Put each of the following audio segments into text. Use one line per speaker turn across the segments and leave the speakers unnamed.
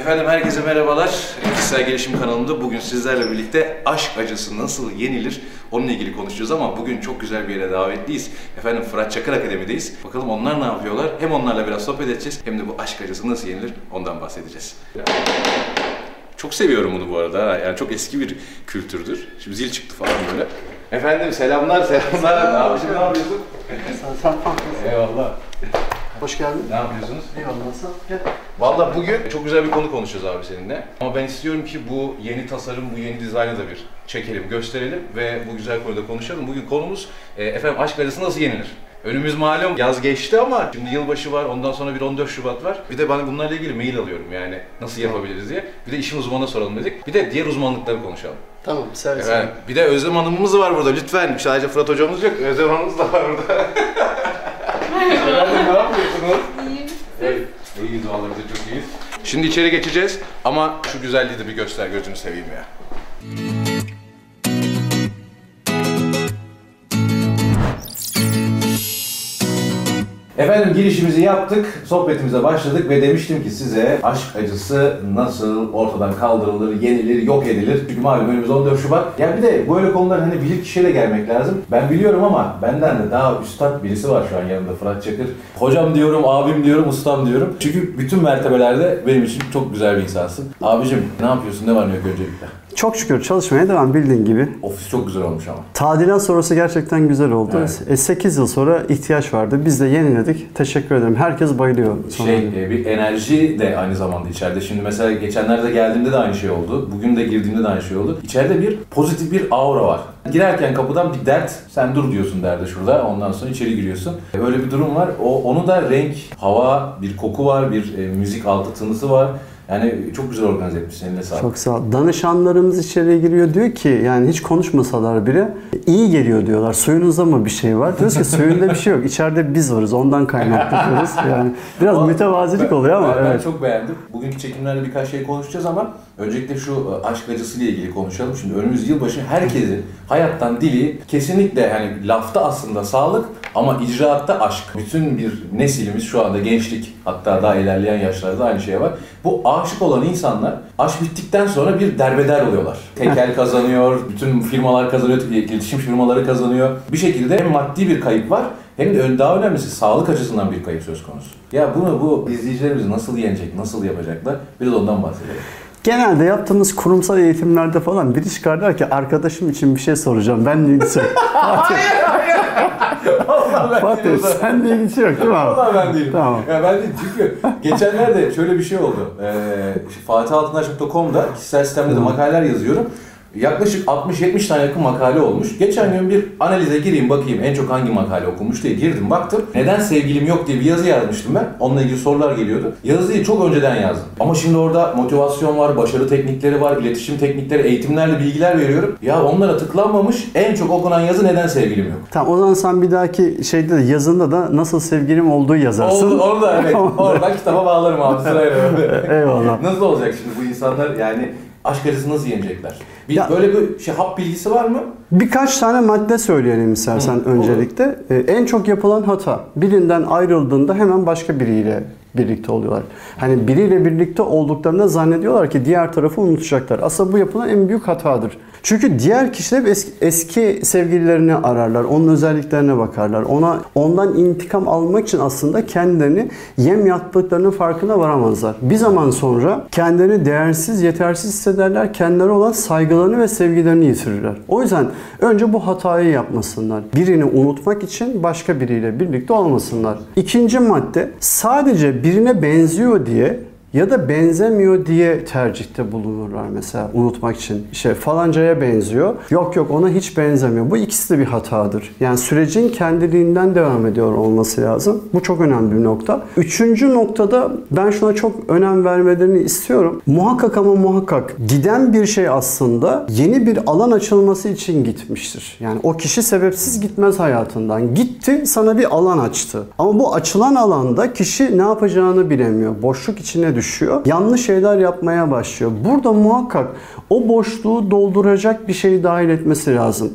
Efendim herkese merhabalar. Kişisel Gelişim kanalımda bugün sizlerle birlikte aşk acısı nasıl yenilir onunla ilgili konuşacağız ama bugün çok güzel bir yere davetliyiz. Efendim Fırat Çakır Akademi'deyiz. Bakalım onlar ne yapıyorlar? Hem onlarla biraz sohbet edeceğiz hem de bu aşk acısı nasıl yenilir ondan bahsedeceğiz. Çok seviyorum bunu bu arada. Yani çok eski bir kültürdür. Şimdi zil çıktı falan böyle. Efendim selamlar selamlar. Ne yapıyorsun? Ne yapıyorsun?
Sen
Eyvallah.
Hoş geldin.
Ne yapıyorsunuz?
Eyvallah nasıl? Gel.
Valla bugün çok güzel bir konu konuşacağız abi seninle. Ama ben istiyorum ki bu yeni tasarım, bu yeni dizaynı da bir çekelim, gösterelim ve bu güzel konuda konuşalım. Bugün konumuz e, efendim aşk acısı nasıl yenilir? Önümüz malum yaz geçti ama şimdi yılbaşı var, ondan sonra bir 14 Şubat var. Bir de ben bunlarla ilgili mail alıyorum yani nasıl yapabiliriz diye. Bir de işin uzmanına soralım dedik. Bir de diğer uzmanlıkları konuşalım.
Tamam seve.
Efendim, bir de Özlem Hanım'ımız var burada lütfen. Sadece Fırat hocamız yok, Özlem Hanım'ımız da var burada. Efendim ne yapıyorsunuz? Evet, iyi duaları da çok iyiyiz. Şimdi içeri geçeceğiz ama şu güzelliği de bir göster gözünü seveyim ya. Efendim girişimizi yaptık, sohbetimize başladık ve demiştim ki size aşk acısı nasıl ortadan kaldırılır, yenilir, yok edilir. Çünkü malum önümüz 14 Şubat. Ya bir de böyle konular hani bilir kişiyle gelmek lazım. Ben biliyorum ama benden de daha üstad birisi var şu an yanımda Fırat Çakır. Hocam diyorum, abim diyorum, ustam diyorum. Çünkü bütün mertebelerde benim için çok güzel bir insansın. Abicim ne yapıyorsun, ne var ne yok öncelikle?
Çok şükür çalışmaya devam bildiğin gibi.
Ofis çok güzel olmuş ama.
Tadilat sonrası gerçekten güzel oldu.
Evet.
E, 8 yıl sonra ihtiyaç vardı. Biz de yeniledik. Teşekkür ederim. Herkes bayılıyor. sonra.
Şey, e, bir enerji de aynı zamanda içeride. Şimdi mesela geçenlerde geldiğimde de aynı şey oldu. Bugün de girdiğimde de aynı şey oldu. İçeride bir pozitif bir aura var. Girerken kapıdan bir dert, sen dur diyorsun derde şurada. Ondan sonra içeri giriyorsun. E, Öyle bir durum var. O onu da renk, hava, bir koku var, bir e, müzik altı tınısı var. Yani çok güzel organize etmişsin. Eline sağlık.
Çok sağ ol. Danışanlarımız içeriye giriyor diyor ki yani hiç konuşmasalar bile iyi geliyor diyorlar. Suyunuzda mı bir şey var? Diyoruz ki suyunda bir şey yok. İçeride biz varız. Ondan kaynaklı diyoruz. Yani biraz
Ama
mütevazilik
ben-
oluyor ama
ben, ben
evet.
çok beğendim. Bugünkü çekimlerde birkaç şey konuşacağız ama öncelikle şu e, aşk acısıyla ilgili konuşalım. Şimdi önümüz yılbaşı herkesin hayattan dili kesinlikle yani lafta aslında sağlık ama icraatta aşk. Bütün bir nesilimiz şu anda gençlik hatta daha ilerleyen yaşlarda aynı şey var. Bu aşık olan insanlar aşk bittikten sonra bir derbeder oluyorlar. Tekel kazanıyor, bütün firmalar kazanıyor, iletişim firmaları kazanıyor. Bir şekilde hem maddi bir kayıp var hem de daha önemlisi sağlık açısından bir kayıp söz konusu. Ya bunu bu izleyicilerimiz nasıl yenecek, nasıl yapacaklar? Biraz ondan bahsedelim.
Genelde yaptığımız kurumsal eğitimlerde falan biri çıkar der ki arkadaşım için bir şey soracağım. Ben ilgisi yok. Fatih, Fatih senle ilgisi yok değil mi abi?
Vallahi ben değilim.
Tamam.
Ya ben değilim çünkü geçenlerde şöyle bir şey oldu. Ee, FatihAltınaş.com'da kişisel sistemde de makaleler yazıyorum. Yaklaşık 60-70 tane yakın makale olmuş. Geçen gün bir analize gireyim bakayım en çok hangi makale okunmuş diye girdim baktım. Neden sevgilim yok diye bir yazı yazmıştım ben. Onunla ilgili sorular geliyordu. Yazıyı çok önceden yazdım. Ama şimdi orada motivasyon var, başarı teknikleri var, iletişim teknikleri, eğitimlerle bilgiler veriyorum. Ya onlara tıklanmamış en çok okunan yazı neden sevgilim yok.
Tamam o zaman sen bir dahaki şeyde de yazında da nasıl sevgilim olduğu yazarsın.
Oldu, onu da evet. Oradan kitaba bağlarım abi sırayla.
Eyvallah.
Nasıl olacak şimdi bu insanlar yani aşk acısı nasıl yenecekler? Bir,
Ya-
böyle bir şey hap bilgisi var mı?
Birkaç tane madde söyleyelim istersen
Hı,
öncelikle. Ee, en çok yapılan hata birinden ayrıldığında hemen başka biriyle birlikte oluyorlar. Hani biriyle birlikte olduklarında zannediyorlar ki diğer tarafı unutacaklar. Aslında bu yapılan en büyük hatadır. Çünkü diğer kişiler eski, eski sevgililerini ararlar. Onun özelliklerine bakarlar. Ona ondan intikam almak için aslında kendilerini yem yaptıklarının farkına varamazlar. Bir zaman sonra kendilerini değersiz, yetersiz hissederler. Kendileri olan saygılarını ve sevgilerini yitirirler. O yüzden önce bu hatayı yapmasınlar. Birini unutmak için başka biriyle birlikte olmasınlar. İkinci madde sadece birine benziyor diye ya da benzemiyor diye tercihte bulunurlar mesela unutmak için. İşte falancaya benziyor. Yok yok ona hiç benzemiyor. Bu ikisi de bir hatadır. Yani sürecin kendiliğinden devam ediyor olması lazım. Bu çok önemli bir nokta. Üçüncü noktada ben şuna çok önem vermelerini istiyorum. Muhakkak ama muhakkak giden bir şey aslında yeni bir alan açılması için gitmiştir. Yani o kişi sebepsiz gitmez hayatından. Gitti sana bir alan açtı. Ama bu açılan alanda kişi ne yapacağını bilemiyor. Boşluk içine düşüyor düşüyor. Yanlış şeyler yapmaya başlıyor. Burada muhakkak o boşluğu dolduracak bir şey dahil etmesi lazım.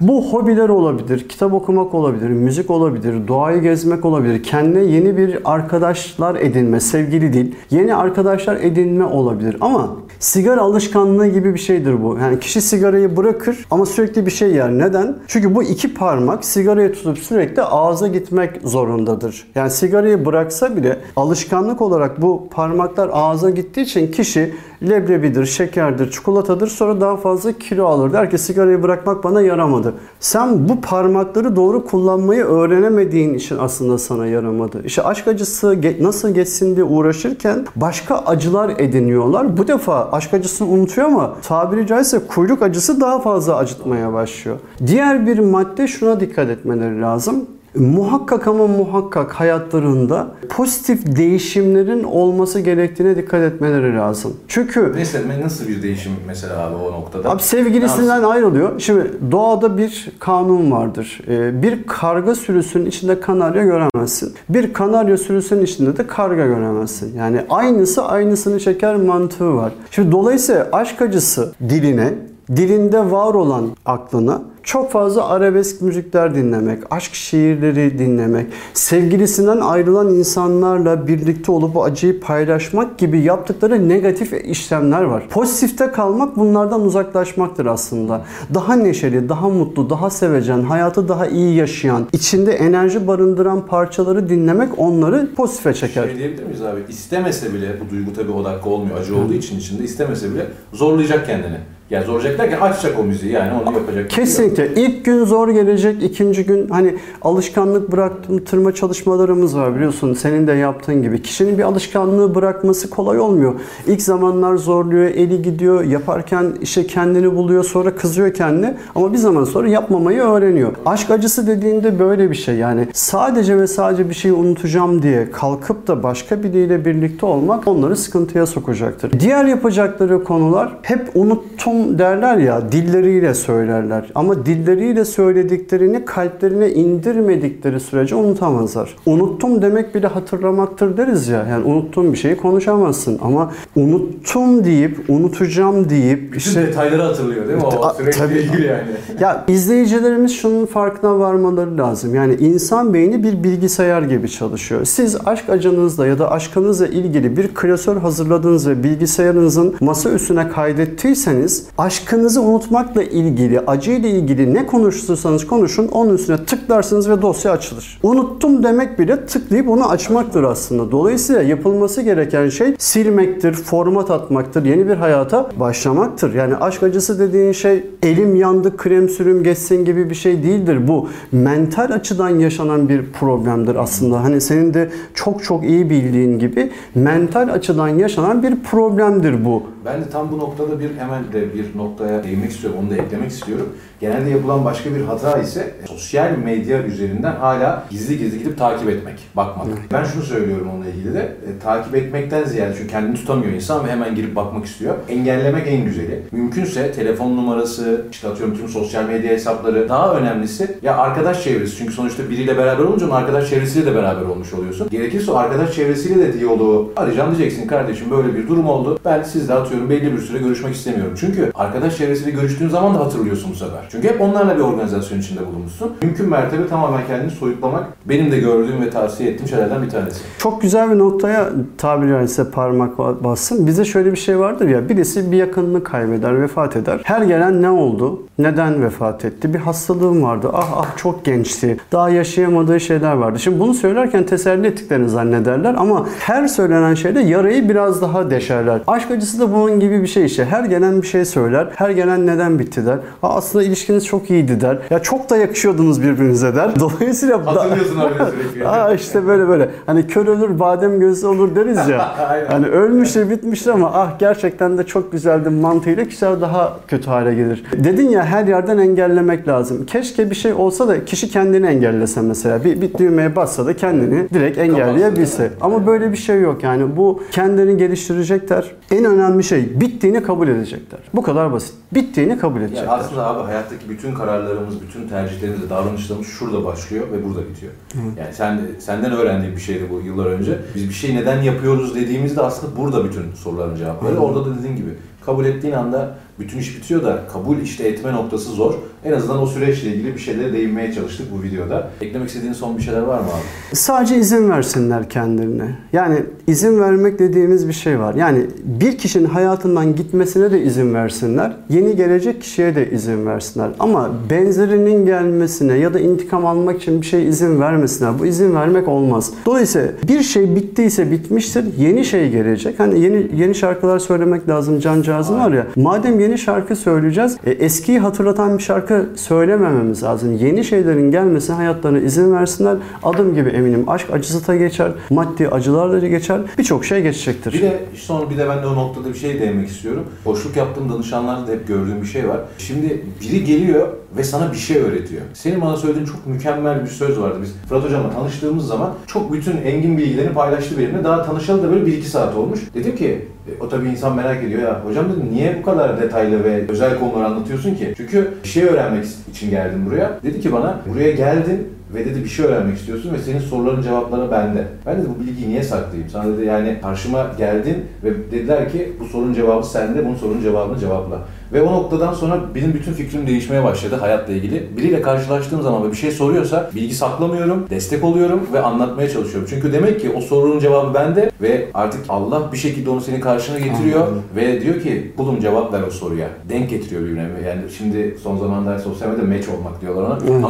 Bu hobiler olabilir, kitap okumak olabilir, müzik olabilir, doğayı gezmek olabilir. Kendine yeni bir arkadaşlar edinme, sevgili değil, yeni arkadaşlar edinme olabilir. Ama sigara alışkanlığı gibi bir şeydir bu. Yani kişi sigarayı bırakır ama sürekli bir şey yer. Neden? Çünkü bu iki parmak sigarayı tutup sürekli ağza gitmek zorundadır. Yani sigarayı bıraksa bile alışkanlık olarak bu parmaklar ağza gittiği için kişi leblebidir, şekerdir, çikolatadır sonra daha fazla kilo alır. Der ki sigarayı bırakmak bana yaramadı. Sen bu parmakları doğru kullanmayı öğrenemediğin için aslında sana yaramadı. İşte aşk acısı nasıl geçsin diye uğraşırken başka acılar ediniyorlar. Bu defa aşk acısını unutuyor ama tabiri caizse kuyruk acısı daha fazla acıtmaya başlıyor. Diğer bir madde şuna dikkat etmeleri lazım. Muhakkak ama muhakkak hayatlarında pozitif değişimlerin olması gerektiğine dikkat etmeleri lazım. Çünkü
Mesela nasıl bir değişim mesela abi o noktada?
Abi sevgilisinden ayrılıyor. Şimdi doğada bir kanun vardır. Ee, bir karga sürüsünün içinde kanarya göremezsin. Bir kanarya sürüsünün içinde de karga göremezsin. Yani aynısı aynısını çeker mantığı var. Şimdi dolayısıyla aşk acısı diline dilinde var olan aklına çok fazla arabesk müzikler dinlemek, aşk şiirleri dinlemek, sevgilisinden ayrılan insanlarla birlikte olup bu acıyı paylaşmak gibi yaptıkları negatif işlemler var. Pozitifte kalmak bunlardan uzaklaşmaktır aslında. Daha neşeli, daha mutlu, daha sevecen, hayatı daha iyi yaşayan, içinde enerji barındıran parçaları dinlemek onları pozitife çeker.
Şey diyebilir miyiz abi? İstemese bile, bu duygu tabii o olmuyor, acı olduğu için içinde istemese bile zorlayacak kendini. Yani zorlayacak derken açacak o müziği yani onu yapacak.
Kesinlikle. İlk gün zor gelecek, ikinci gün hani alışkanlık bıraktırma çalışmalarımız var biliyorsun. Senin de yaptığın gibi. Kişinin bir alışkanlığı bırakması kolay olmuyor. İlk zamanlar zorluyor, eli gidiyor, yaparken işte kendini buluyor, sonra kızıyor kendine. Ama bir zaman sonra yapmamayı öğreniyor. Aşk acısı dediğinde böyle bir şey. Yani sadece ve sadece bir şeyi unutacağım diye kalkıp da başka biriyle birlikte olmak onları sıkıntıya sokacaktır. Diğer yapacakları konular hep unuttum derler ya dilleriyle söylerler. Ama dilleriyle söylediklerini kalplerine indirmedikleri sürece unutamazlar. Unuttum demek bile hatırlamaktır deriz ya. Yani unuttuğun bir şeyi konuşamazsın ama unuttum deyip unutacağım deyip
Bütün
işte
detayları hatırlıyor değil mi? O sürekli
tabii.
ilgili yani.
ya izleyicilerimiz şunun farkına varmaları lazım. Yani insan beyni bir bilgisayar gibi çalışıyor. Siz aşk acınızla ya da aşkınızla ilgili bir klasör hazırladınız ve bilgisayarınızın masa üstüne kaydettiyseniz aşkınızı unutmakla ilgili, acıyla ilgili ne konuşursanız konuşun onun üstüne tıklarsınız ve dosya açılır. Unuttum demek bile tıklayıp onu açmaktır aslında. Dolayısıyla yapılması gereken şey silmektir, format atmaktır, yeni bir hayata başlamaktır. Yani aşk acısı dediğin şey elim yandı, krem sürüm geçsin gibi bir şey değildir. Bu mental açıdan yaşanan bir problemdir aslında. Hani senin de çok çok iyi bildiğin gibi mental açıdan yaşanan bir problemdir bu.
Ben de tam bu noktada bir hemen de bir noktaya değinmek istiyorum, onu da eklemek istiyorum. Genelde yapılan başka bir hata ise sosyal medya üzerinden hala gizli gizli gidip takip etmek, bakmak. Ben şunu söylüyorum onunla ilgili de, e, takip etmekten ziyade çünkü kendini tutamıyor insan ve hemen girip bakmak istiyor. Engellemek en güzeli. Mümkünse telefon numarası, işte atıyorum tüm sosyal medya hesapları, daha önemlisi ya arkadaş çevresi. Çünkü sonuçta biriyle beraber olunca onun arkadaş çevresiyle de beraber olmuş oluyorsun. Gerekirse o arkadaş çevresiyle de diyaloğu arayacağım diyeceksin kardeşim böyle bir durum oldu. Ben sizle atıyorum belli bir süre görüşmek istemiyorum. Çünkü arkadaş çevresiyle görüştüğün zaman da hatırlıyorsun bu sefer. Çünkü hep onlarla bir organizasyon içinde bulunmuşsun. Mümkün mertebe tamamen kendini soyutlamak benim de gördüğüm ve tavsiye ettiğim şeylerden bir tanesi.
Çok güzel bir noktaya tabiri caizse parmak bassın. Bize şöyle bir şey vardır ya birisi bir yakınını kaybeder, vefat eder. Her gelen ne oldu? Neden vefat etti? Bir hastalığım vardı. Ah ah çok gençti. Daha yaşayamadığı şeyler vardı. Şimdi bunu söylerken teselli ettiklerini zannederler ama her söylenen şeyde yarayı biraz daha deşerler. Aşk acısı da bunun gibi bir şey işte. Her gelen bir şey söyler. Her gelen neden bitti der. Ha, aslında ilişkiniz çok iyiydi der. Ya çok da yakışıyordunuz birbirinize der. Dolayısıyla
Hatırlıyorsun öyle sürekli.
Aa işte böyle böyle. Hani kör ölür badem gözü olur deriz ya. Hani ölmüştür bitmiştir ama ah gerçekten de çok güzeldi mantığıyla kişiler daha kötü hale gelir. Dedin ya her yerden engellemek lazım. Keşke bir şey olsa da kişi kendini engellese mesela. Bir, bir düğmeye bassa da kendini direkt engelleyebilse. Ama böyle bir şey yok yani. Bu kendini geliştirecekler. En önemli şey bittiğini kabul edecekler. Bu kadar basit. Bittiğini kabul
Ya
edecekler.
aslında abi hayattaki bütün kararlarımız, bütün tercihlerimiz, davranışlarımız şurada başlıyor ve burada bitiyor. Yani sen senden öğrendiğim bir şeydi bu yıllar önce. Biz bir şey neden yapıyoruz dediğimizde aslında burada bütün soruların cevapları. Orada da dediğin gibi kabul ettiğin anda bütün iş bitiyor da kabul işte etme noktası zor. En azından o süreçle ilgili bir şeylere değinmeye çalıştık bu videoda. Eklemek istediğin son bir şeyler var mı abi?
Sadece izin versinler kendilerine. Yani izin vermek dediğimiz bir şey var. Yani bir kişinin hayatından gitmesine de izin versinler. Yeni gelecek kişiye de izin versinler. Ama benzerinin gelmesine ya da intikam almak için bir şey izin vermesinler. Bu izin vermek olmaz. Dolayısıyla bir şey bittiyse bitmiştir. Yeni şey gelecek. Hani yeni yeni şarkılar söylemek lazım cancağızın var ya. Madem yeni şarkı söyleyeceğiz, e, eskiyi hatırlatan bir şarkı söylemememiz lazım. Yeni şeylerin gelmesine hayatlarına izin versinler. Adım gibi eminim aşk acısı da geçer, maddi acılar da geçer. Birçok şey geçecektir.
Bir de son bir de ben de o noktada bir şey değinmek istiyorum. Boşluk yaptığım danışanlarda da hep gördüğüm bir şey var. Şimdi biri geliyor ve sana bir şey öğretiyor. Senin bana söylediğin çok mükemmel bir söz vardı. Biz Fırat Hocam'la tanıştığımız zaman çok bütün engin bilgilerini paylaştı benimle. Daha tanışalı da böyle 1-2 saat olmuş. Dedim ki e, o tabii insan merak ediyor ya. Hocam dedim niye bu kadar detaylı ve özel konuları anlatıyorsun ki? Çünkü bir şey öğrenmek için geldim buraya. Dedi ki bana buraya geldin ve dedi bir şey öğrenmek istiyorsun ve senin soruların cevapları bende. Ben dedi bu bilgiyi niye saklayayım? Sana dedi yani karşıma geldin ve dediler ki bu sorunun cevabı sende, bunun sorunun cevabını cevapla. Ve o noktadan sonra benim bütün fikrim değişmeye başladı hayatla ilgili. Biriyle karşılaştığım zaman ve bir şey soruyorsa bilgi saklamıyorum, destek oluyorum ve anlatmaya çalışıyorum. Çünkü demek ki o sorunun cevabı bende ve artık Allah bir şekilde onu senin karşına getiriyor
Anladım.
ve diyor ki kulum cevap ver o soruya. Denk getiriyor birbirine. Yani şimdi son zamanlarda sosyal medyada match olmak diyorlar ona.
Evet.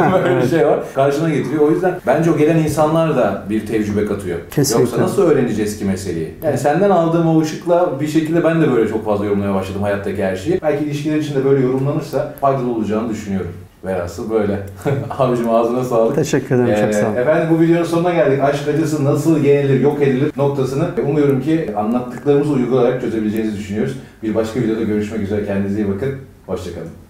Ama böyle bir şey var. Karşına getiriyor. O yüzden bence o gelen insanlar da bir tecrübe katıyor.
Kesinlikle.
Yoksa nasıl öğreneceğiz ki meseleyi? Yani senden aldığım o ışıkla bir şekilde ben de böyle çok fazla yorumlamaya başladım hayattaki her şeyi. Belki ilişkiler için de böyle yorumlanırsa faydalı olacağını düşünüyorum. Velhasıl böyle. Abicim ağzına sağlık.
Teşekkür ederim.
Ee,
çok sağ olun.
efendim bu videonun sonuna geldik. Aşk acısı nasıl yenilir, yok edilir noktasını umuyorum ki anlattıklarımızı uygulayarak çözebileceğinizi düşünüyoruz. Bir başka videoda görüşmek üzere. Kendinize iyi bakın. Hoşçakalın.